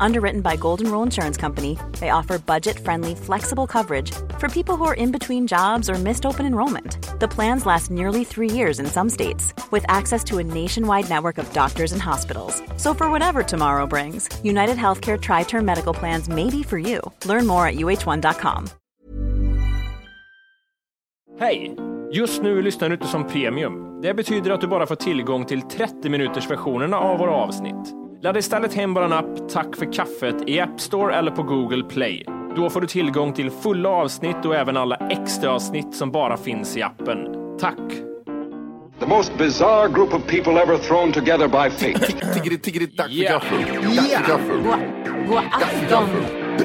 Underwritten by Golden Rule Insurance Company, they offer budget friendly, flexible coverage for people who are in between jobs or missed open enrollment. The plans last nearly three years in some states, with access to a nationwide network of doctors and hospitals. So, for whatever tomorrow brings, United Healthcare Tri Term Medical Plans may be for you. Learn more at uh1.com. Hej! Just nu lyssnar du inte som premium. Det betyder att du bara får tillgång till 30 minuters versionerna av våra avsnitt. Ladda istället hem vår app Tack för kaffet i App Store eller på Google Play. Då får du tillgång till fulla avsnitt och även alla extra avsnitt som bara finns i appen. Tack! The most bizarre group of people ever thrown together by fate. Tiggeri, tiggeri, dack för Ja. gaffel. Dack för gaffel. God afton! Det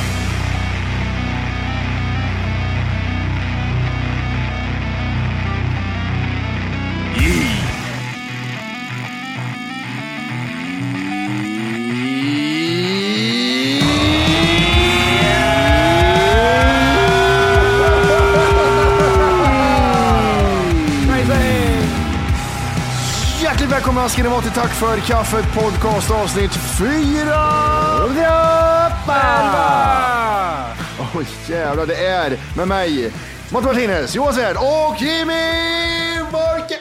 Välkomna ska ni vara till Tack för kaffet podcast avsnitt 4! Oj jävlar, det är med mig Matte Martinez, Johan Svärd och Jimmy Borke.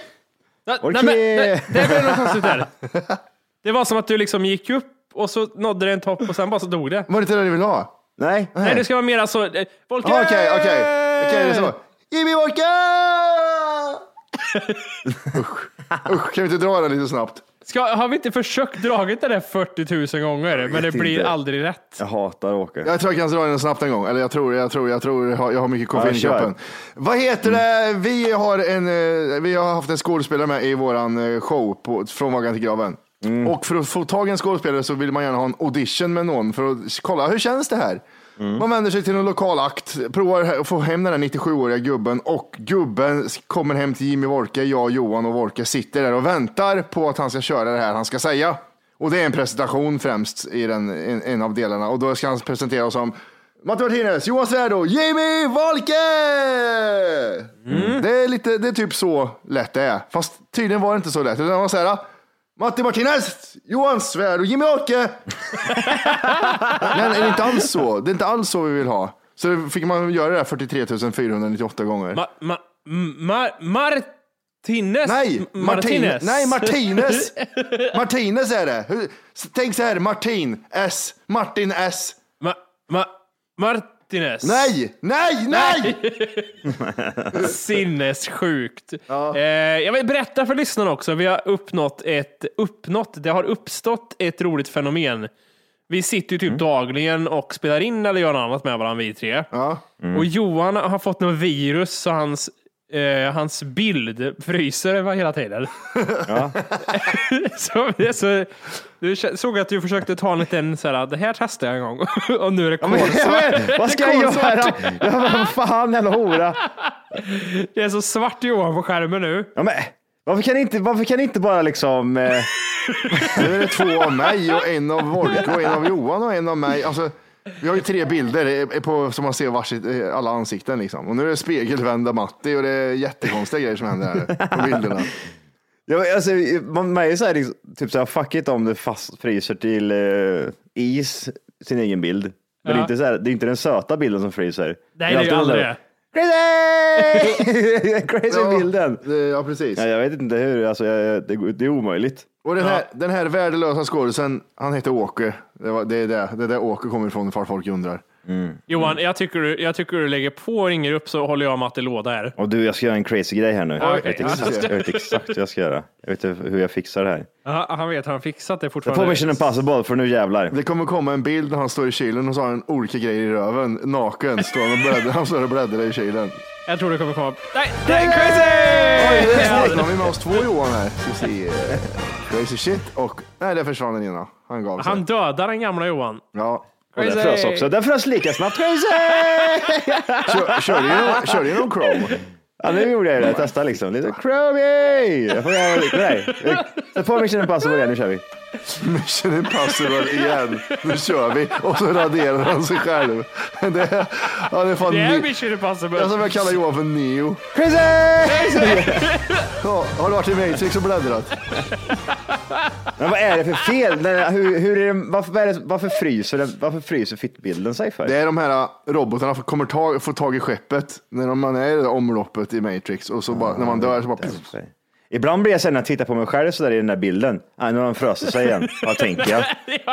Nej, Okej. nej, men, det, det blev något konstigt där. Det var som att du liksom gick upp och så nådde det en topp och sen bara så dog det. Var det inte det du ville ha? Nej. Nej, det ska vara mer alltså... eh, Volker! Ah, Okej, okej. Okej, det är så. Jimmy Borke! Usch. Usch, kan vi inte dra den lite snabbt? Ska, har vi inte försökt dragit det där 40 000 gånger, men det blir inte. aldrig rätt? Jag hatar Åke. Jag tror jag kan dra den snabbt en gång. Eller jag tror, jag tror, jag tror jag har, jag har mycket koffein i kroppen. Vad heter det? Vi har, en, eh, vi har haft en skådespelare med i våran eh, show på, från vaggan till graven. Och för att få tag i en skådespelare så vill man gärna ha en audition med någon för att kolla hur känns det här? Man vänder sig till en lokal akt, provar att få hem den här 97-åriga gubben och gubben kommer hem till Jimmy Wolke, jag, Johan och Wolke sitter där och väntar på att han ska köra det här han ska säga. Och det är en presentation främst i den, en, en av delarna och då ska han presentera oss som Matte Martinez, Johan Svärd och Jimmy Wolke! Det, är lite, det är typ så lätt det är. Fast tydligen var det inte så lätt. Utan det var så här, Matti Martinez, Johan Svärd och Jimmy Wolke! Men det är inte alls så. Det är inte alls så vi vill ha. Så fick man göra det där 43 498 gånger. Ma, ma, ma, Martinez? Nej, Martin, nej, Martinez. Martinez är det. Tänk så här, Martin S. Martin S. ma, ma, Martinez. Nej, nej, nej! Sinnessjukt. Eh, jag vill berätta för lyssnarna också. Vi har uppnått ett, uppnått, det har uppstått ett roligt fenomen. Vi sitter ju typ dagligen och spelar in eller gör något annat med varandra vi tre. Ja. Och Johan har fått något virus så hans, eh, hans bild fryser hela tiden. så, det är så, du såg att du försökte ta en liten så här, det här testar jag en gång och nu är det Ja, men, kolsvart. vad ska jag göra? Ja, vad fan jävla hora. Det är så svart Johan på skärmen nu. Ja, men, varför, kan inte, varför kan inte bara liksom... Eh, Nu är det två av mig och en av Wolke och en av Johan och en av mig. Alltså, vi har ju tre bilder på, som man ser varsitt, eh, alla ansikten liksom. Och nu är det spegelvända Matti och det är jättekonstiga grejer som händer här på bilderna. ja, alltså, man märker så här, liksom, typ så här, fuck it om det fast fryser till eh, is, sin egen bild. Men det, är Ja. inte så här, det är inte den söta bilden som fryser. Nej, det är ju aldrig det. Crazy! Crazy bilden. det, ja, precis. Ja, jag vet inte hur, alltså, jag, det, det är omöjligt. Och den här, den här värdelösa skådisen, han heter Åke. Det, var, det, är det, det är där Åke kommer ifrån ifall folk undrar. Johan, jag tycker, du, jag tycker du lägger på och ringer upp så håller jag Matte låda här. Och du, jag ska göra en crazy grej här nu. Ja, jag, vet exakt, jag vet exakt vad jag ska göra. Jag vet hur jag fixar det här. Ja, han vet, han har fixat det Jag fortfarande. får Mission Impossible för nu jävlar. Det kommer komma en bild när han står i kylen och så har han olika grejer i röven. Naken står han och bläddrar, han står och bläddrar i kylen. Jag tror det kommer komma. Nej, nej, crazy! Oj, nu har vi med oss två Johan här. Ska se. Crazy shit och... Nej, där försvann den ena. Han gav sig. Han dödar den gamla Johan. Ja. Och den frös också. Den frös lika snabbt. Crazy! Kör, körde någon- körde någon Chrome. Ja, nu gjorde jag det. Testa liksom. Lite Chromie! Jag får göra lite nej. Sätt på Mission Impossible igen, nu kör vi. Mission Impossible igen. Nu kör vi. Och så raderar han sig själv. Det är, det är fan Det är Mission Impossible. Jag som jag kallar Johan för Neo. Crazy! Ja, har du varit i Matrix och bläddrat? Men vad är det för fel? Den hur, hur är det, varför, vad är det, varför fryser, den, varför fryser fittbilden sig för? Det är de här robotarna som kommer ta, få tag i skeppet när man är i det där omloppet i Matrix och så bara, när man dör så bara... Ibland blir jag sen när jag tittar på mig själv så där i den där bilden. Nej, nu har han frusit sig igen. Vad tänker jag?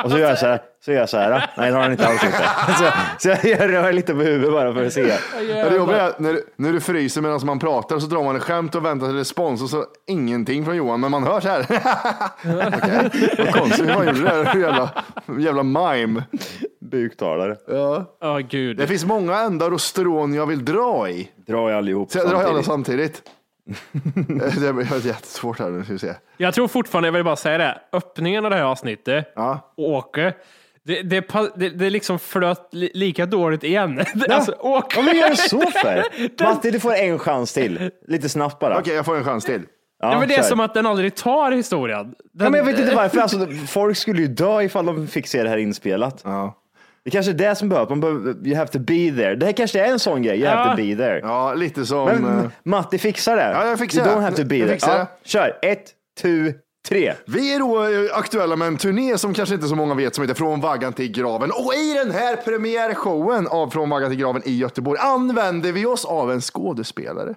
Och så gör jag så här. Så gör jag så här. Nej, det har han inte alls gjort. Så, så jag rör lite på huvudet bara för att se. Ja, det jobbiga är att när, när du fryser medan man pratar så drar man ett skämt och väntar till respons och så ingenting från Johan, men man hör så här. Okej, vad konstigt, hur fan gjorde du det? där? Jävla, jävla mime. Buktalare. Ja. Åh gud. Det finns många ändar och strån jag vill dra i. Drar jag allihop Så jag drar alla samtidigt. det är jättesvårt här nu, ska vi se. Jag tror fortfarande, jag vill bara säga det, öppningen av det här avsnittet, Ja. Åke, det, det, det, det liksom flöt li, lika dåligt igen. Alltså, Åke. Vad gör du så för? Matti, du får en chans till. Lite snabbt bara. Okej, jag får en chans till. Ja, Ja, men det är kör. som att den aldrig tar historien. Den, Ja, men jag vet inte varför. Alltså, folk skulle ju dö ifall de fick se det här inspelat. Ja. Det kanske är det som behövs. Man behöver, you have to be there. Det här kanske är en sån grej. You have Ja. to be there. Ja, lite som... Men eh, Matti fixar det. Ja, jag fixar you det. don't have to be Jag there. Ja, kör. Ett, tu, tre. Vi är då eh, aktuella med en turné som kanske inte så många vet som heter Från vaggan till graven. Och i den här premiärshowen av Från vaggan till graven i Göteborg använder vi oss av en skådespelare.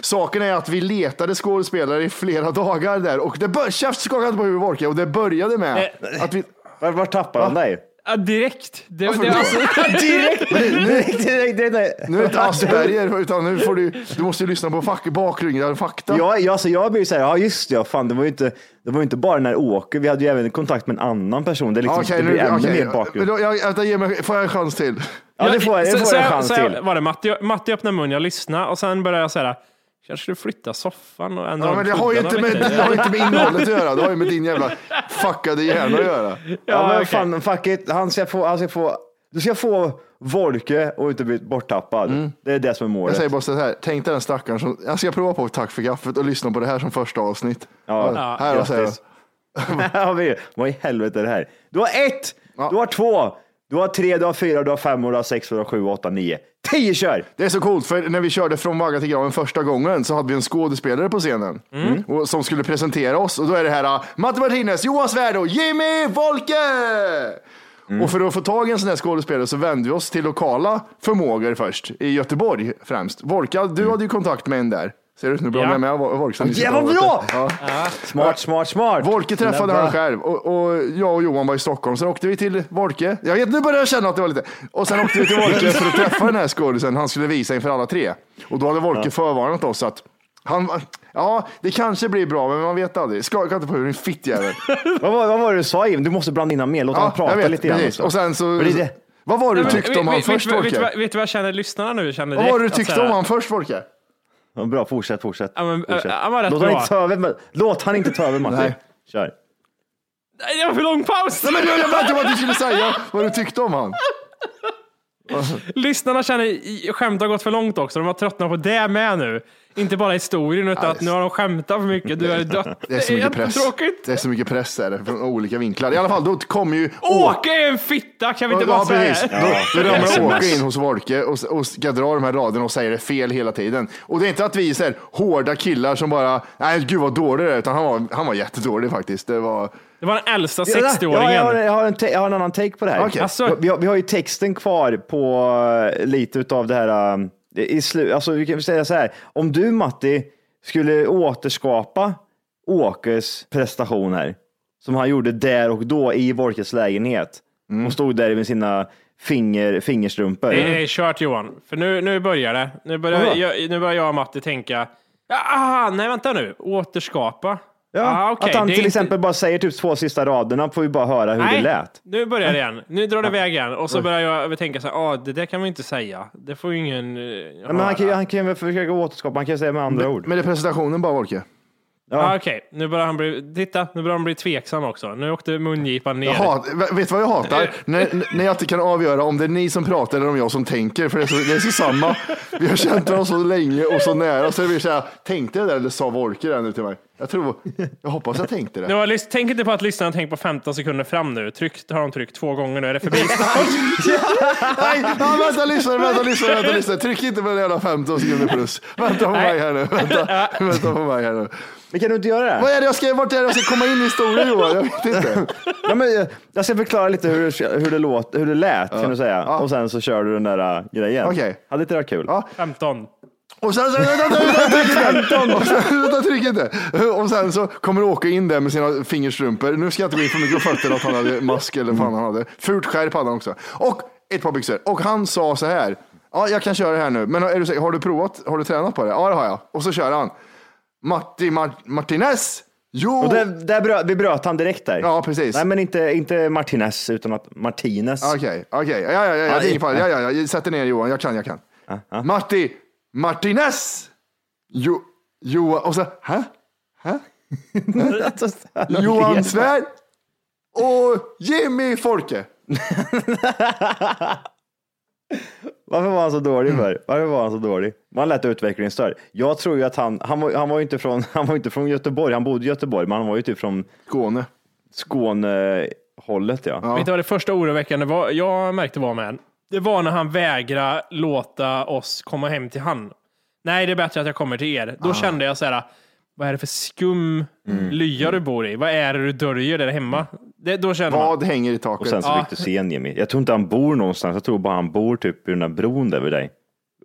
Saken är att vi letade skådespelare i flera dagar där och det bör... Käft skaka inte på huvudet Wolke. och det började med att vi... Var, var tappar han dig? Ja, direkt. Det, det, alltså, Direkt! direkt, direkt, direkt. Nu är det inte Asperger utan nu får du... Du måste lyssna på fack, bakgrunden, fakta. Ja, ja, alltså jag blir så här, ja just det, ja, fan, det var ju inte, det var inte bara den här Åke, vi hade ju även kontakt med en annan person. Det, är liksom, Okej, det blir nu, ännu okej. mer Men bakgrund. då, jag, vänta, ge mig, får jag en chans till? Ja, det får, jag- det så- får så jag en chans så till. Var det Matti, Matti öppnade munnen, jag lyssnade och sen började jag säga Kanske du flyttar soffan och ändrar Ja, men det har, ju inte med, det har inte med innehållet att göra. Det har ju med din jävla fuckade hjärna att göra. Ja, men okej. fan, fuck it. Han ska få, han ska få, du ska få Volke och inte bli borttappad. Det är det som är Jag målet. säger bara så här, tänk dig den stackaren som, jag ska prova på Tack för kaffet och lyssna på det här som första avsnitt. Ja, här säger jag. grattis. Ja, Vad i helvete är det här? Du har ett, Ja. du har två, du har tre, du har fyra, du har fem, du har sex, du har sju, åtta, nio. Tio kör! Det är så coolt, för när vi körde Från vaggan till graven första gången så hade vi en skådespelare på scenen och, som skulle presentera oss. Och då är det här uh, Matte Martinez, Johan Svärd och Jimmy Wolke! Och för att få tag i en sån här skådespelare så vände vi oss till lokala förmågor först, i Göteborg främst. Wolke, du hade ju kontakt med en där. Ser du? Nu blir Ja. jag med Wolke. som Ja, vad bra! Ja. Smart, smart, smart. Volke träffade han själv och, och jag och Johan var i Stockholm. Sen åkte vi till Volke. Jag vet, nu börjar jag känna att det var lite. Och sen åkte vi till Volke för att träffa den här skådisen han skulle visa inför alla tre. Och då hade Volke förvarnat oss att han, ja, det kanske blir bra, men man vet aldrig. Skaka inte på huvudet, din fittjävel. Vad, var- vad var det du sa Jim? Du måste blanda in honom mer. Låt honom Ja, prata vet, lite grann. Och sen så, det vad var det du tyckte om han vet- först, vet, Volke? vet, vet du vad jag känner lyssnarna nu känner Vad var det du direkt? tyckte om han först, Volke? Ja, bra, fortsätt, fortsätt. Ja, men, fortsätt. äh, rätt Låt, han inte ta över, låt han inte ta över Matti. Nej. Kör. Nej, Det var för lång paus! Nej, men jag, väntade på att du skulle säga vad du tyckte om han. Lyssnarna känner skämt har gått för långt också. De har tröttnat på det med nu. Inte bara historien utan att nu har de skämtat för mycket. Du är dött. Det är så mycket press. jättetråkigt. Det är så mycket press där, från olika vinklar. I alla fall, då kommer ju Åke är en fitta, kan vi inte bara Ja, säga precis. det? Då, då ramlar. Åke in hos Volke och, och ska dra de här raderna och säger det fel hela tiden. Och det är inte att vi är så här, hårda killar som bara, nej gud vad dålig det är, utan han var, han var jättedålig faktiskt. Det var, Det var den äldsta Ja, 60-åringen. jag, har, jag, har en jag har en annan take på det här. Okej. Alltså- Vi, har, vi har ju texten kvar på eh, lite utav det här. I slu, alltså, vi kan säga så här. Om du Matti skulle återskapa Åkes prestation här, som han gjorde där och då i Volkes lägenhet och stod där med sina finger, fingerstrumpor. Det är kört Johan, för nu, nu börjar det. Nu börjar, jag, nu börjar jag och Matti tänka, aha, nej vänta nu, återskapa. Ja, Ah, okej, att han det till inte- exempel bara säger typ två sista raderna får vi bara höra hur det lät. nu börjar det igen. Nu drar det iväg igen. Och så börjar jag tänka så här, ah, det där kan man ju inte säga. Det får ju ingen uh, Ja, men han, kan, ju- han kan väl försöka återskapa, han kan säga med andra ord. Men det är presentationen bara Volke. Ah, Okej, nu börjar han bli, titta, nu börjar han bli tveksam också. Nu åkte mungipan ner. Jag hat, vet du vad jag hatar? när, när jag inte kan avgöra om det är ni som pratar eller om jag som tänker. För det är så, det är så samma. Vi har känt varandra så länge och så nära. Så det blir så här, tänkte jag det eller sa Volke det nu till mig? Jag tror, jag hoppas jag tänkte det. Lys- tänk inte på att lyssnarna tänkt på 15 sekunder fram nu. Tryck, har de tryckt två gånger nu, är det förbi Nej, ja, vänta lyssna, vänta lyssna, vänta lyssna. Tryck inte på den jävla 15 sekunder plus. Vänta på mig här nu. Vänta, vänta på mig här nu. Men kan du inte göra Vad det? är det jag ska, vart är det jag ska komma in i historien Johan? Jag vet inte. Ja, men, eh, jag ska förklara lite hur, det- hur, det, låt, hur det lät kan du säga. Och sen så kör du den där uh, grejen. Okej. Hade inte det varit kul? Ja. 15. Och sen så, vänta, vänta. Och sen, vänta, tryck inte. Och sen så kommer Åke in där med sina fingerstrumpor. Nu ska jag inte gå in för mycket på fötterna att han hade mask eller vad fan han hade. Fult skärp hade han också. Och ett par byxor. Och han sa så här. Ja, jag kan köra det här nu. Men är du, säker? har du provat? Har du tränat på det? Ja, det har jag. Och så kör han. Matti Mar- Martinez. Jo. Och där, där bröt, vi bröt han direkt där. Ja, precis. Nej, men inte, inte Martinez, utan att Martinez. Okej, okej. Ja, ja, ja, ja, det är ingen fara. Ja, ja, ja. Jag sätter ner Johan. Jag kan, jag kan. Matti Martinez. Jo, Johan. Och så, hä? Hä? Johan Svärd och Jimmy Folke. Varför var han så dålig för? Varför var han så dålig? Man lät utvecklingsstörd. Jag tror ju att han, han var, han var ju inte från, han var inte från Göteborg, han bodde i Göteborg, men han var ju typ från Skåne. Skånehållet ja. Vet du vad det första oroväckande var, jag märkte var med? Det var när han vägrade låta oss komma hem till han. Nej, det är bättre att jag kommer till er. Då kände jag så här, vad är det för skum lya du bor i? Vad är det du döljer där hemma? Det, då känner man, Vad hänger i Och taket? sen så fick du se en Jimmy. Jag tror inte han bor någonstans, jag tror bara han bor typ i den där bron där vid dig.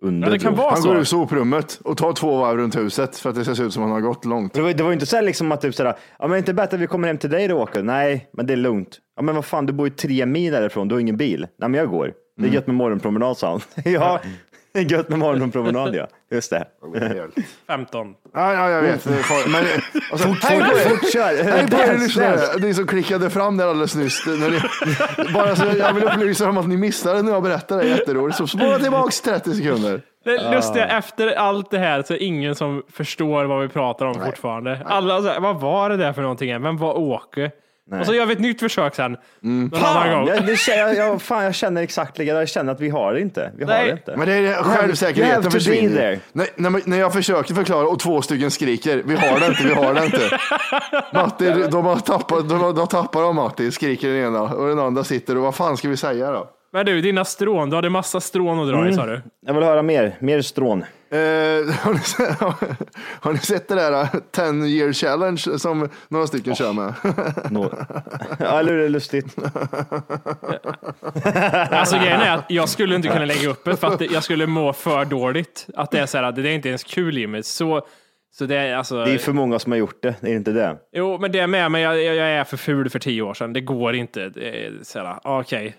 Under ja, det kan bron. vara Han går ur så. soprummet och tar två varv runt huset för att det ska se ut som att han har gått långt. Det var, det var ju inte så här liksom att typ sådär, ja men inte bättre att vi kommer hem till dig då Åke. Nej, men det är lugnt. Ja men vad fan, du bor ju tre mil därifrån, du har ingen bil. Nej men jag går. Det är gött med morgonpromenad sa han. ja, det är gött med morgonpromenad ja. Just det. 15. Ja, ja, jag vet. Farligt. Men, och så, hej på Fort, er! fort kör! Hej på er lyssnare! Ni som klickade fram det alldeles nyss. När ni, bara så jag vill upplysa om att ni missade när jag berättade det. Jätteroligt. Så spola tillbaks 30 sekunder. Det lustiga, efter allt det här så är det ingen som förstår vad vi pratar om fortfarande. Alla så här, vad var det där för någonting? Vem var Åke? Och så gör vi ett nytt försök sen. Annan Fan, det, känner- jag, jag, fan, jag känner exakt likadant. Jag känner att vi har det inte. Vi har Nej. det inte. Men det är självsäkerheten försvinner. När, när, när jag försöker förklara och två stycken skriker, vi har det inte, vi har det inte. Matti, de har tappat, de har, de tappar av Matti, skriker den ena och den andra sitter och vad fan ska vi säga då? Men du, dina strån. Du hade massa strån att dra i sa du. Jag vill höra mer. Mer strån. Eh, har, ni sett, har ni sett det där uh, 10 year challenge som några stycken kör med? Nå- ja, eller hur? Det är lustigt. Alltså grejen är att jag skulle inte kunna lägga upp det för att jag skulle må för dåligt. Att det är så här, att det är inte ens kul Jimmy. Så, så det är alltså. Det är för många som har gjort det. Är det inte det? Jo, men det är med, men jag, jag, jag är för ful för tio år sedan. Det går inte. Det är okej.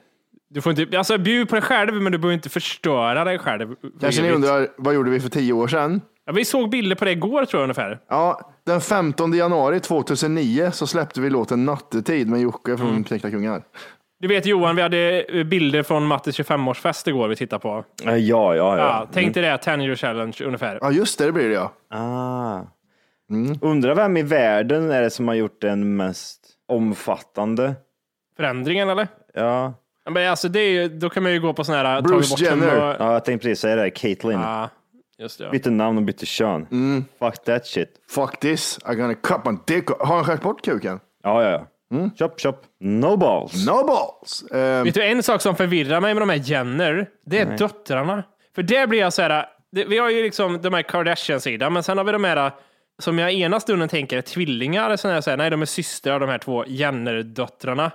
Du får inte, alltså bjud på dig själv, men du behöver inte förstöra dig själv. Kanske ni undrar, vad gjorde vi för tio år sedan? Ja, vi såg bilder på det igår tror jag ungefär. Ja, den 15 januari 2009 så släppte vi låten Nattetid med Jocke från Knäckta Kungar. Du vet Johan, vi hade bilder från Mattis 25-årsfest igår vi tittade på. Ja, ja, ja. Ja, tänk dig det, 10 year challenge ungefär. Ja, just det, det blir det ja. Ah. Undrar vem i världen är det som har gjort den mest omfattande? Förändringen eller? Ja, Men alltså det är då kan man ju gå på sådana här... Bruce Jenner. hemma- ja jag tänkte precis säga det. Caitlyn. Ja, just det. Ja. Bytte namn och bytte kön. Fuck that shit. Fuck this, I'm gonna cut my dick. Har han skärt bort kuken? Ja, ja, ja. Chop, chop. No balls. No balls. Eh, Vet du en sak som förvirrar mig med de här Jenner? Det är döttrarna. För där blir jag så här, det, vi har ju liksom de här Kardashian-sidan, men sen har vi de här som jag ena stunden tänker är tvillingar, sen är jag så här, nej de är systrar, de här två Jenner-döttrarna.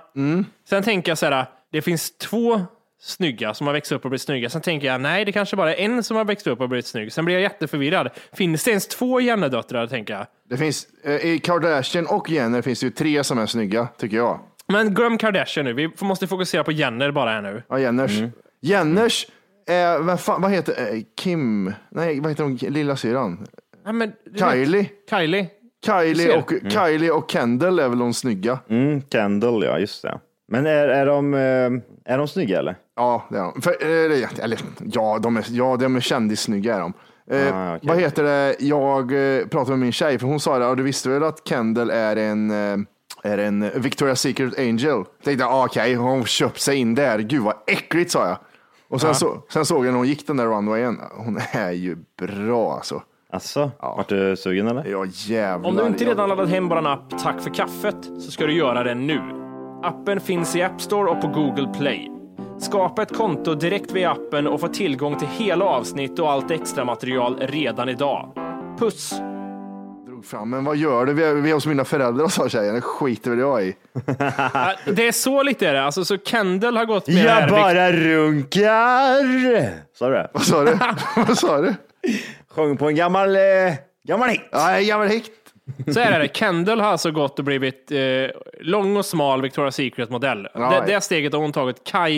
Sen tänker jag så här, det finns två snygga som har växt upp och blivit snygga. Sen tänker jag, nej det kanske bara är en som har växt upp och blivit snygg. Sen blir jag jätteförvirrad. Finns det ens två Jenner-döttrar, tänker jag? det finns, eh, I Kardashian och Jenner finns det ju tre som är snygga, tycker jag. Men glöm Kardashian nu. Vi måste fokusera på Jenner bara här nu. Ja, Jenners. Jenners, eh, vad, fan, vad heter eh, Kim? Nej, vad heter hon? Lilla syran? Ja, men, du vet- Kylie. Kylie. Kylie och, Kylie och Kendall är väl de snygga? Mm, Kendall, ja just det. Men är, är, de, eh, är de snygga eller? Ja, det är de. För, eh, eller, ja, de är, ja, de är kändissnygga är de. Eh, Ah, okej. Vad heter det? Jag pratade med min tjej, för hon sa det, och du visste väl att Kendall är en, är en Victoria's Secret Angel? Jag tänkte, ah, okej, hon köpt sig in där. Gud vad äckligt, sa jag. Och sen, så, sen såg jag när hon gick den där runwayen. Hon är ju bra alltså. Alltså, vart du sugen eller? Ja, jävlar. Om du inte Jag- redan laddat hem vår app Tack för kaffet så ska du göra det nu. Appen finns i App Store och på Google Play. Skapa ett konto direkt via appen och få tillgång till hela avsnitt och allt extra material redan idag. Puss! drog fram. Men vad gör du? Vi är, vi är hos mina föräldrar, sa tjejen. Det skiter väl jag i. Det är så lite är det. Alltså, så Kendall har gått med Jag här bara runkar! Sa du det? Vad sa du? vad sa du? Sjöng på en gammal, eh, gammal hit. Ja, gammal hikt. Så är det. Kendall har alltså gått och blivit eh, lång och smal Victoria's Secret-modell. Ja, det, det steget har hon tagit. Kai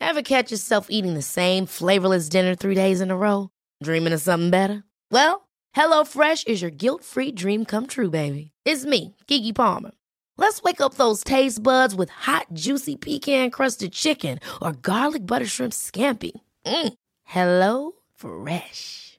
Ever catch yourself eating the same flavorless dinner three days in a row? Dreaming of something better? Well, hello fresh is your guilt-free dream come true, baby. It's me, Kiki Palmer. Let's wake up those taste buds with hot, juicy pecan-crusted chicken or garlic butter shrimp scampi. Mm. Hello Fresh.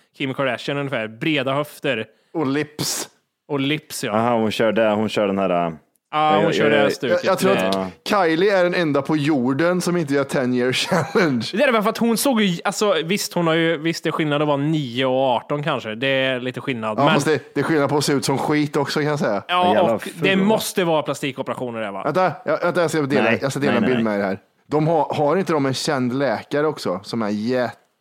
Kim Kardashian ungefär. Breda höfter Och lips. och lips ja. Aha, hon kör det, hon kör den här. äh, Ja, hon jag- kör det här jag- Jag, stuket. jag tror Det- att Kylie är den enda på jorden som inte gör 10 year challenge. Det är det för att hon såg ju, alltså visst hon har ju, visst det är skillnad att vara 9 och 18 kanske. Det är lite skillnad. Ja, men, fast det, det är skillnad på att se ut som skit också kan jag säga. ja, och det måste vara plastikoperationer där va? Vänta, jag, vänta, jag ska dela, Nej, jag ska dela nej, en bild nej, med er här. De har, har inte de en känd läkare också som är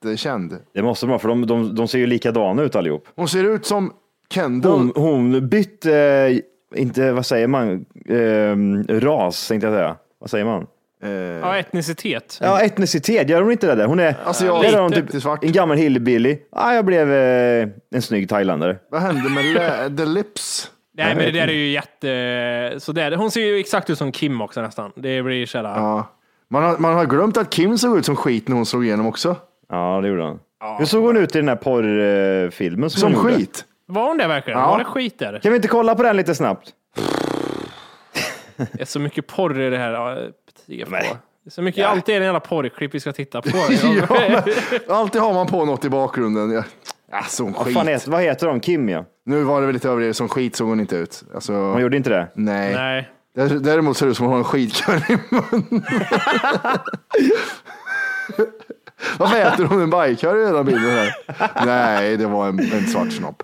jättekänd? Det måste de ha, för de, de, de ser ju likadana ut allihop. Hon ser ut som Kendall. Hon, hon bytte, eh, inte, vad säger man, eh, ras tänkte jag säga. Vad säger man? Ja, etnicitet. Ja, etnicitet, gör hon inte det där? Hon är, Asiat, där är hon lite svart. en gammal hillbilly. Ja, jag blev eh, en snygg thailändare. Vad hände med the lips? Nej, men det där är ju jätte... Så det är, hon ser ju exakt ut som Kim också nästan. Det blir sådär... Ja. Man, har, man har glömt att Kim såg ut som skit när hon slog igenom också. Ja, det gjorde hon. Hur såg hon ut i den här porrfilmen som, Som hon gjorde? skit. Var hon det verkligen? Ja. Var det skit där? Kan vi inte kolla på den lite snabbt? Det är så mycket porr i det här. Ja. Nej. Det är så mycket, alltid är det en jävla porrklipp vi ska titta på. ja, men, alltid har man på något i bakgrunden. Ja, ja som Vad, skit. fan heter, vad heter de? Kim ja. Nu var det väl lite överdrivet, som skit såg hon inte ut. Alltså, Hon gjorde inte det? nej. Nej. Där- Däremot ser det ut som hon har en skitkorv i munnen. Varför äter hon en bajkorv i den här bilden? Här? Nej, det var en, en svart snopp.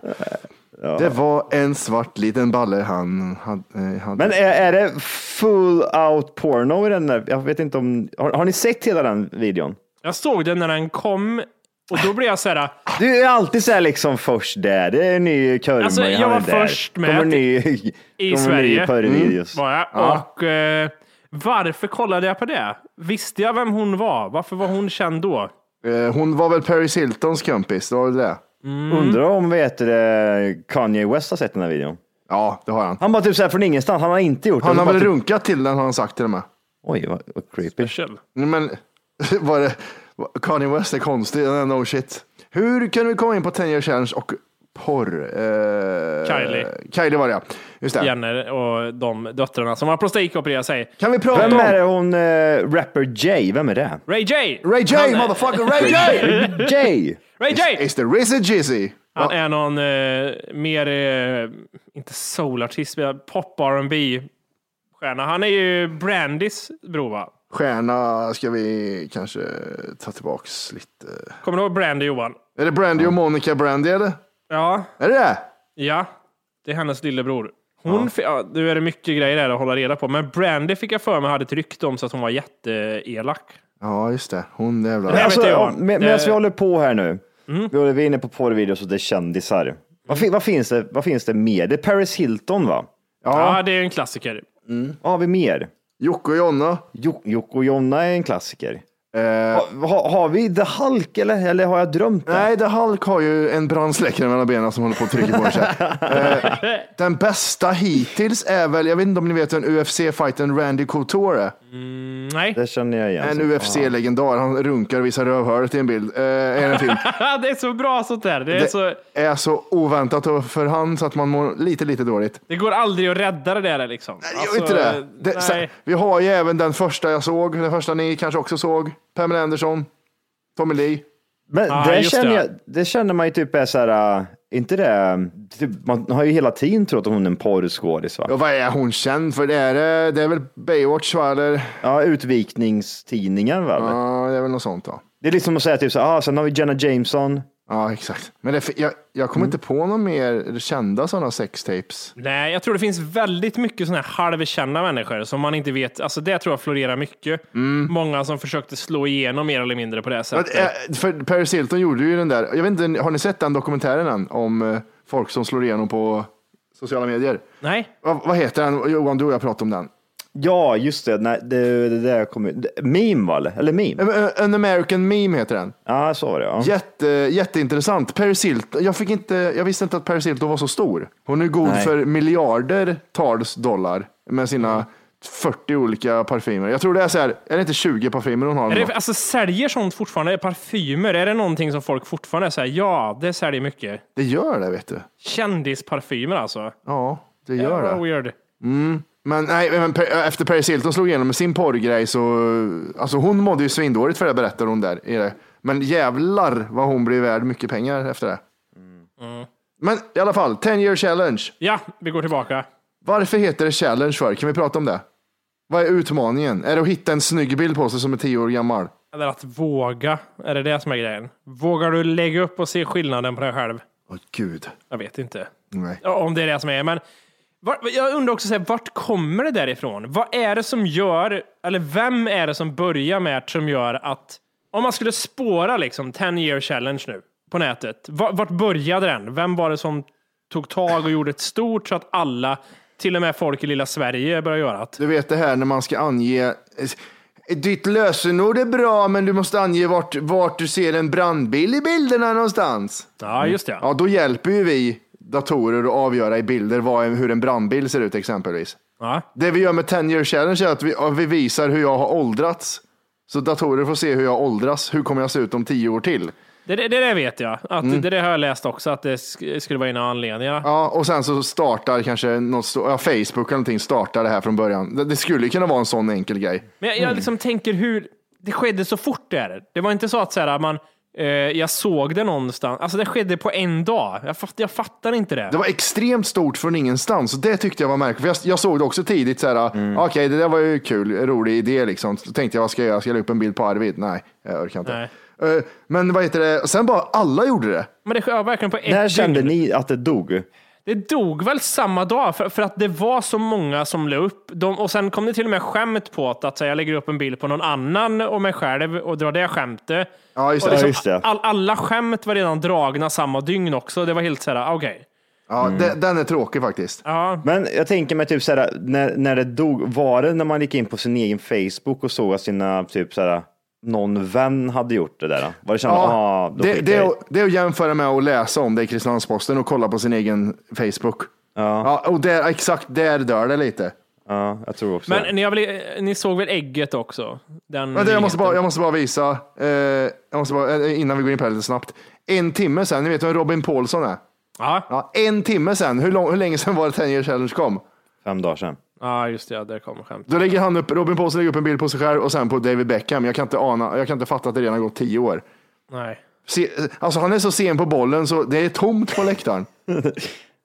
Det var en svart liten balle han hade. eh, hade. Men är, är det full out porno i den där? Jag vet inte om, har, har ni sett hela den videon? Jag såg den när den kom och då blev jag så här. Du är alltid så här liksom först där. Det är en ny kurva. Alltså, jag var där. först med Kommer ny, i kommer Sverige. Ny porrvideos. Var jag. Och eh, varför kollade jag på det? Visste jag vem hon var? Varför var hon känd då? Eh, Hon var väl Paris Hiltons kompis, det var väl det? Undrar om vet du, Kanye West har sett den här videon. Ja, det har han. Han bara typ så här från ingenstans. Han har inte gjort Han det. har bara väl typ, runkat till den har han sagt till och med. Oj, vad, vad creepy. Special. Men var det, Kanye West är konstig, no shit. Hur kan vi komma in på 10 year challenge och porr. Eh, Kylie. Kylie var det ja. Just det. Jenner och de döttrarna som har prostatopererat sig. Kan vi prata Vem om är det hon, uh, rapper Jay? Vem är det? Ray J! Ray J, Han är- motherfucker Ray J! Jay! Ray J! Is the Rizzy Jizzy? Han är någon eh, mer, eh, inte soulartist, men pop R&B stjärna. Han är ju Brandys bror va? Stjärna ska vi kanske ta tillbaks lite. Kommer du ihåg Brandy Johan? Är det Brandy och Monica Brandy eller? Ja, Är det det? ja. Det är hennes lillebror. Hon, ja. Ja, nu är det mycket grejer där att hålla reda på, men Brandy fick jag för mig hade ett rykte om sig att hon var jätteelak. Ja, just det. Hon jävlar. Jag Alltså, ja, Johan. med, Det- medan vi håller på här nu. Vi håller vi är inne på porrvideos och det är kändisar. Vad, fin, vad, finns det, vad finns det mer? Det är Paris Hilton va? Ja, det är en klassiker. Vad har vi mer? Jocke och Jonna. Jo- Jocke och Jonna är en klassiker. Eh, Ha, ha, har vi The Hulk eller, eller har jag drömt det? nej, The Hulk har ju en brandsläckare mellan benen som håller på att trycka på en tjej. eh, Den bästa hittills är väl, jag vet inte om ni vet vem UFC-fighten Randy Couture är? Mm, nej. Det känner jag igen. En UFC-legendar. Han runkar och visar rövhålet i en bild. Eh, är en film. det är så bra sånt där. Det, är Det så, är så oväntat för han så att man mår lite, lite dåligt. det går aldrig att rädda det där liksom. Jag vet inte det. det nej. sen, vi har ju även den första jag såg, den första ni kanske också såg. Pamela Anderson, Tommy Lee. Men Ja, det, känner det. Jag, det känner man ju typ är så här, äh, inte det, typ, man har ju hela tiden trott att hon är en porrskådis va? Ja, vad är hon känd för? Det är, det- det är väl Baywatch va? Eller? Ja, utvikningstidningar va? Ja, det är väl något sånt då. Det är liksom att säga typ så ah, sen har vi Jenna Jameson. Ja, exakt. Men det, jag, jag kommer inte på några mer kända sådana sextapes. Nej, jag tror det finns väldigt mycket sådana här halvkända människor som man inte vet. Alltså det tror jag florerar mycket. Många som försökte slå igenom mer eller mindre på det sättet. eh, För Paris Hilton gjorde ju den där, jag vet inte, har ni sett den dokumentären än? Om eh, folk som slår igenom på sociala medier. Nej, Vad, vad heter den? Johan, du och jag pratade om den. Ja, just det. Nej, det, det där kommer Meme va? Eller meme? An American Meme heter den. Ja, så var det ja. Jätte, jätteintressant. Paris Hilton, jag, fick inte, jag visste inte att Paris Hilton var så stor. Hon är god Nej. för miljarder tals dollar med sina 40 olika parfymer. Jag tror det är så här, är det inte 20 parfymer hon har? är det, alltså säljer sånt fortfarande? Parfymer, är det någonting som folk fortfarande säger ja, det säljer mycket? Det gör det, vet du. Kändisparfymer alltså? Ja, det gör det. Weird. Men, nej, men efter Paris Hilton slog igenom med sin porrgrej så, alltså hon mådde ju svindåligt för det berättar hon där. i det. Men jävlar vad hon blev värd mycket pengar efter det. Men i alla fall, 10 year challenge. Ja, vi går tillbaka. Varför heter det challenge för? Kan vi prata om det? Vad är utmaningen? Är det att hitta en snygg bild på sig som är 10 år gammal? Eller att våga, är det det som är grejen? Vågar du lägga upp och se skillnaden på dig själv? Åh gud. Jag vet inte. Nej. Om det är det som är. Men jag undrar också, så här, vart kommer det därifrån? Vad är det som gör, eller vem är det som börjar med det som gör att, om man skulle spåra liksom 10 year challenge nu på nätet, vart, började den? Vem var det som tog tag och gjorde ett stort så att alla, till och med folk i lilla Sverige börjar göra det? Du vet det här när man ska ange ditt lösenord är bra, men du måste ange vart, vart du ser en brandbil i bilderna någonstans. Ja, just det. Ja, då hjälper ju vi datorer att avgöra i bilder vad, hur en brandbil ser ut exempelvis. Ja. Det vi gör med 10 year challenge är att vi, vi visar hur jag har åldrats. Så datorer får se hur jag åldras. Hur kommer jag se ut om tio år till? Det, det, det vet jag. Att, Det, det har jag läst också, att det sk- skulle vara en av anledningarna. Ja, och sen så startar kanske något, ja, Facebook eller någonting startar det här från början. Det, det skulle kunna vara en sån enkel grej. Men jag, jag liksom tänker hur det skedde så fort där. Det var inte så att så här, man, jag såg det någonstans. Alltså det skedde på en dag. Jag, fatt, jag fattar inte det. Det var extremt stort från ingenstans och det tyckte jag var märkligt. För jag, jag såg det också tidigt, så här, Mm. okej det där var ju kul, en rolig idé liksom. Så tänkte jag, vad ska jag göra? Ska jag lägga upp en bild på Arvid? Nej, jag orkar inte. Nej. Eh, Men vad heter det, sen bara alla gjorde det. Men det sker verkligen på ett När kände dygn. ni att det dog? Det dog väl samma dag för, för att det var så många som la upp. De, och sen kom det till och med skämt på att, att så här, jag lägger upp en bild på någon annan och mig själv och drar det skämtet. Ja, just det. Ja, liksom, just det. All, alla skämt var redan dragna samma dygn också. Det var helt så här, okej. Ja, Mm. det, den är tråkig faktiskt. Ja, Men jag tänker mig typ såhär, när, när det dog, var det när man gick in på sin egen Facebook och såg sina typ såhär, någon vän hade gjort det där? Var det kände, Ja, ah, då det, det, är, det är att jämföra med att läsa om det i Kristinehamns-Posten och kolla på sin egen Facebook. Ja. och där, exakt där dör det lite. Ja, jag tror också men ni, har väl, ni såg väl ägget också? Den Men det, jag, måste bara, jag måste bara visa, eh, jag måste bara, eh, innan vi går in på det lite snabbt. En timme sen, ni vet vem Robin Paulsson är? Ja, Ja, en timme sen. Hur, lång, hur länge sedan var det 10 year challenge kom? Fem dagar sedan. Ja just det, ja, där kommer skämt. Då lägger han upp, Robin Paulsen lägger upp en bild på sig själv och sen på David Beckham. Jag kan inte ana, jag kan inte fatta att det redan har gått tio år. Nej. Se, alltså han är så sen på bollen så det är tomt på läktaren.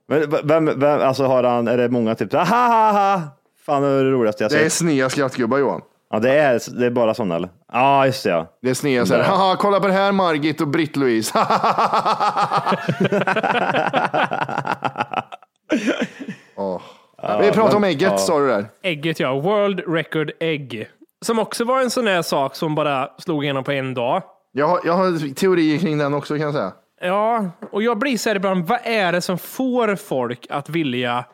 Men vem, vem, alltså har han, är det många typ, ha ha ha, fan det är det roligaste jag Det är sett. snea skrattgubbar Johan. Ja, det är, det är bara sådana eller? Ja, just det ja. Det är snea så här, haha kolla på det här Margit och Britt-Louise. Åh. Vi pratar om ägget sa du där. Ägget ja, World Record Egg. Som också var en sån där sak som bara slog igenom på en dag. Jag har, jag har teorier kring den också kan jag säga. Ja, och jag blir så här ibland, vad är det som får folk att vilja...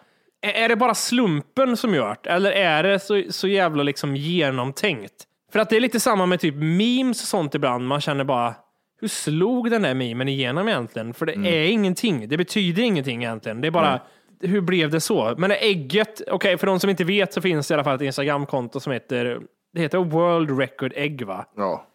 Är det bara slumpen som gör det? Eller är det så, så jävla liksom genomtänkt? För att det är lite samma med typ memes och sånt ibland. Man känner bara, hur slog den där memen igenom egentligen? För det är ingenting. Det betyder ingenting egentligen. Det är bara, hur blev det så? Men ägget, okej, för de som inte vet så finns det i alla fall ett Instagramkonto som heter, det heter World Record Egg va? Ja.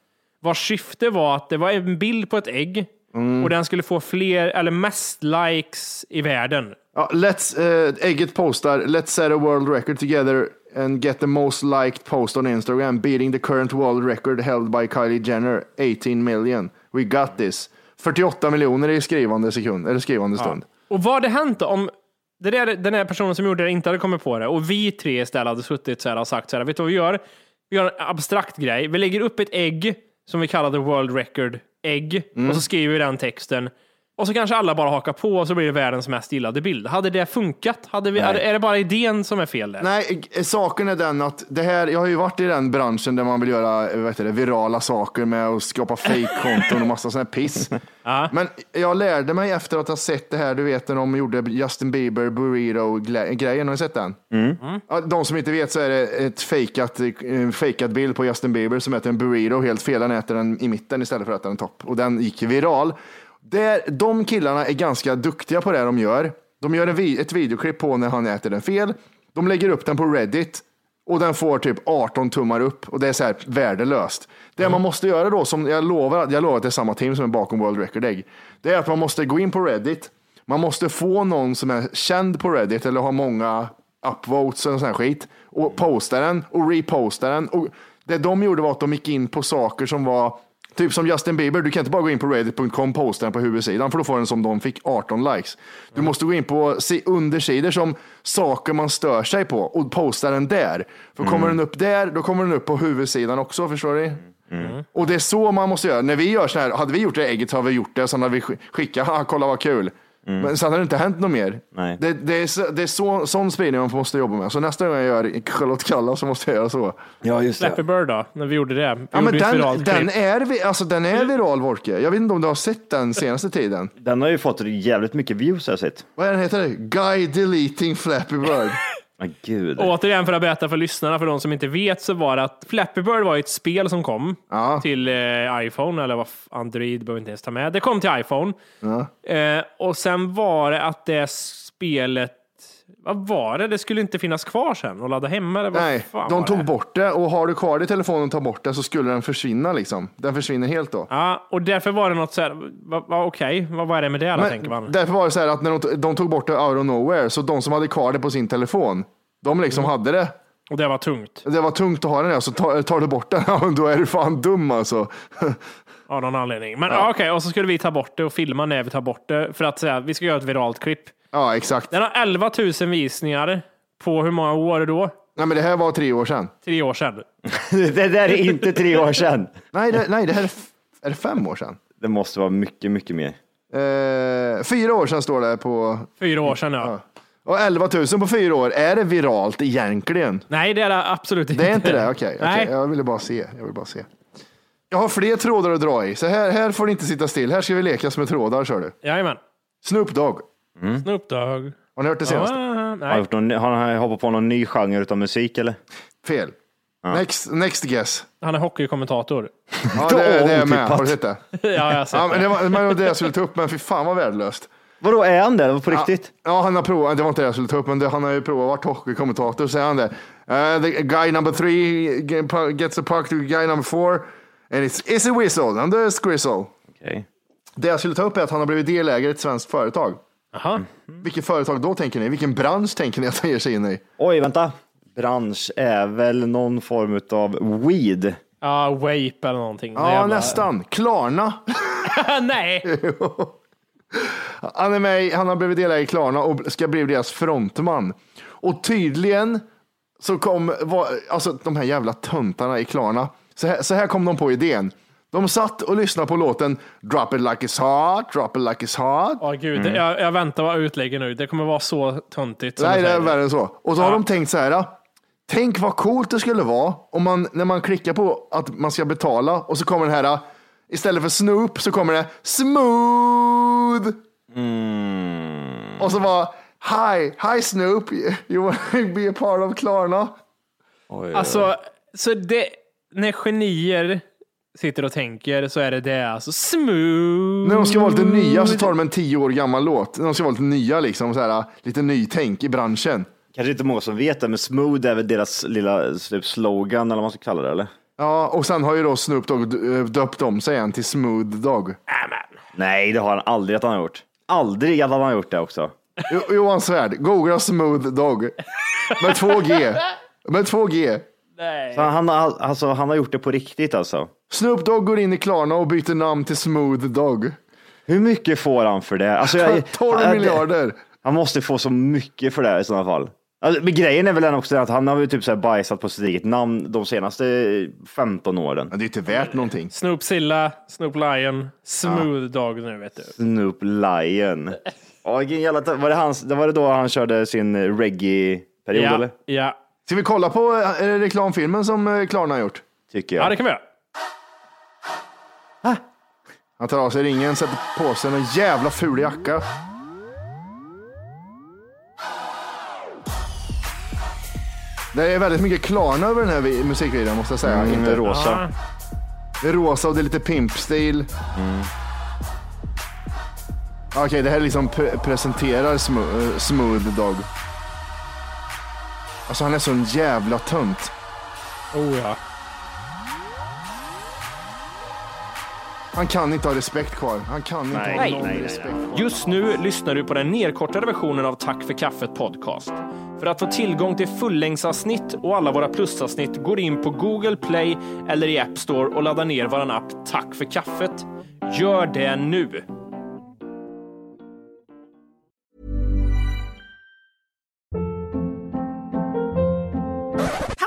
Vars syfte var att det var en bild på ett ägg Mm. och den skulle få fler, eller mest likes i världen. Ja, let's, eh, ägget postar, let's set a world record together and get the most liked post on Instagram, beating the current world record held by Kylie Jenner, 18 million. We got this. 48 miljoner i skrivande sekund, eller skrivande stund. Och vad hade hänt om det där, den här personen som gjorde det inte hade kommit på det och vi tre istället hade suttit så här och sagt så här, vet du vad vi gör? Vi gör en abstrakt grej. Vi lägger upp ett ägg som vi kallar The World Record ägg Mm. och så skriver vi den texten. Och så kanske alla bara hakar på och så blir det världens mest gillade bild. Hade det funkat? Hade vi, är, är det bara idén som är fel där? Nej, eh, saken är den att det här, jag har ju varit i den branschen där man vill göra eh, heter det, virala saker med att skapa fake-konton och massa sån här piss. Men jag lärde mig efter att ha sett det här, du vet när de gjorde Justin Bieber burrito-grejen, har ni sett den? Ja, De som inte vet så är det ett fejkat, en fejkad bild på Justin Bieber som äter en burrito helt fel. Han äter den i mitten istället för att äta den topp. Och den gick viral. Där, de killarna är ganska duktiga på det de gör. De gör en vi, ett videoklipp på när han äter den fel. De lägger upp den på Reddit och den får typ 18 tummar upp och det är så här värdelöst. Det man måste göra då, som jag lovar, jag lovar att det är samma team som är bakom World Record Egg, det är att man måste gå in på Reddit. Man måste få någon som är känd på Reddit eller har många upvotes och sån här skit och posta den och reposta den. Och det de gjorde var att de gick in på saker som var Typ som Justin Bieber, du kan inte bara gå in på reddit.com posta den på huvudsidan för då får den som de fick 18 likes. Du måste gå in på si- undersidor som saker man stör sig på och posta den där. För kommer den upp där, då kommer den upp på huvudsidan också, förstår du? Och det är så man måste göra. När vi gör så här, hade vi gjort det ägget så hade vi gjort det, sen hade vi sk- skickat, "Haha, kolla vad kul. Men sen har det inte hänt något mer. Nej. Det, det är, så, det är så, sån spridning man måste jobba med. Så nästa gång jag gör Charlotte Kalla så måste jag göra så. Ja, just Flappy Bird då, när vi gjorde det. Vi Ja, gjorde men den, den, är, vi- alltså, den är viral, Wolke. Jag vet inte om du har sett den senaste tiden. Den har ju fått jävligt mycket views har jag sett. Vad är den heter? Det? Guy deleting Flappy Bird. Ja, gud. Återigen för att berätta för lyssnarna, för de som inte vet, så var det att Flappy Bird var ett spel som kom Ja. till eh, iPhone, eller vad Android behöver inte ens ta med. Det kom till iPhone. Eh, och sen var det att det spelet, vad var det? Det skulle inte finnas kvar sen och ladda hemma. Eller vad Nej, fan de tog det? bort det och har du kvar det i telefonen och tar bort det så skulle den försvinna liksom. Den försvinner helt då. Ja, och därför var det något så här, va, va, okej, vad, vad är det med det då, tänker man? därför var det så här att när de, de tog bort det out of nowhere, så de som hade kvar det på sin telefon, de liksom hade det. Och det var tungt, Det var tungt att ha den där, så tar, tar du bort den, då är du fan dum alltså. av någon anledning. Men ja. okej, och så skulle vi ta bort det och filma när vi tar bort det, för att säga, vi ska göra ett viralt klipp. Ja, exakt. Den har 11 000 visningar på hur många år då? Nej, men det här var tre år sedan. Tre år sedan. Det där är inte tre år sedan. Nej, det, nej, det här är, är det fem år sedan. Det måste vara mycket, mycket mer. Eh, fyra år sedan står det på Fyra år sedan, ja. Och 11 000 på fyra år, är det viralt egentligen? Nej, det är det absolut inte. Det är inte det? Okej, okej. Nej. jag ville bara se. Jag vill bara se. Jag har fler trådar att dra i, så här, här får ni inte sitta still. Här ska vi lekas med trådar, kör du. Jajamän. Snoop Dogg. Snoop Dogg. Har ni hört det senaste? Ah, Har han, nej. gjort någon, har han hoppat på någon ny genre av musik eller? Fel. Next, next guess. Han är hockeykommentator. Ja, det, det är jag med. Har du sett det? ja, jag har sett Ja, men det. var, men det var det jag skulle ta upp, men fy fan vad värdelöst. Vadå, är han det? På riktigt? Ja, han har provat, det var inte det jag skulle ta upp, men det, han har ju provat vara hockeykommentator, säger han det. Uh, the guy number three gets a puck to guy number four, and it's, it's a whistle, and there's grizzle. Okej. Det jag skulle ta upp är att han har blivit delägare i ett svenskt företag. Jaha. Vilket företag då tänker ni? Vilken bransch tänker ni att han ger sig in i? Oj, vänta. Bransch är väl någon form av weed. Ja, vape eller någonting. Ja, Jävla- nästan. Klarna. Nej! Han är med, i- han har blivit delägare i Klarna och ska bli deras frontman. Och tydligen så kom, var, alltså de här jävla töntarna i Klarna, så här, så här kom de på idén. De satt och lyssnade på låten Drop it like it's hot, drop it like it's hot. Åh gud, jag, jag väntar vad utlägger nu. Det kommer vara så töntigt. Nej, det är värre än så. Och så har Ja. de tänkt så här. Tänk vad coolt det skulle vara om man, när man klickar på att man ska betala och så kommer den här, istället för Snoop så kommer det smooth. Och så var Hi, hi Snoop, you want to be a part of Klarna? Alltså, så det, när genier sitter och tänker så är det det alltså smooth. När de ska vara lite nya så tar de en tio år gammal låt. När de ska vara lite nya, liksom, så här, lite nytänk i branschen. Kanske inte många som vet det, men smooth är väl deras lilla typ, slogan eller vad man ska kalla det, eller? Ja, och sen har ju då Snoop Dogg eh, döpt om sig igen till Smooth Dogg. Nej, det har han aldrig att han har gjort. Aldrig att han har gjort det också. Jo- Johan Svärd, googla Smooth Dog. Med två G. Med två G. Så han, har- alltså, han har gjort det på riktigt alltså. Snoop Dogg går in i Klarna och byter namn till Smooth Dog. Hur mycket får han för det? Alltså, jag, 12 han- miljarder. Han måste få så mycket för det i sådana fall. Alltså, men grejen är väl den också att han har ju typ så här bajsat på sitt eget namn de senaste 15 åren. Men det är inte värt någonting. Snoop Silla, Snoop Lion, Smooth Dog nu vet du. Snoop Lion. Ja, vilken jävla, var, det hans, det var det då han körde sin reggae-period Ja, eller? ja. Ska vi kolla på eh, reklamfilmen som eh, Klarna har gjort? Tycker jag. ja, det kan vi göra. Han tar av sig ringen, sätter på sig en jävla ful jacka. Det är väldigt mycket Klarna över den här vi- musikvideon måste jag säga. Mm, inte rosa. Det är rosa och det är lite pimp-stil. Okej, det här liksom pre- presenterar Smo- eh, Smooth Dog. Alltså han är så en jävla tönt. Oh ja. Han kan inte ha respekt kvar. Han kan inte Nej, ha nej, någon nej, nej. respekt kvar. Just nu lyssnar du på den nedkortade versionen av Tack för kaffet podcast. För att få tillgång till fullängdsavsnitt och alla våra plusavsnitt går in på Google Play eller i App Store och laddar ner våran app Tack för kaffet. Gör det nu!